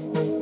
you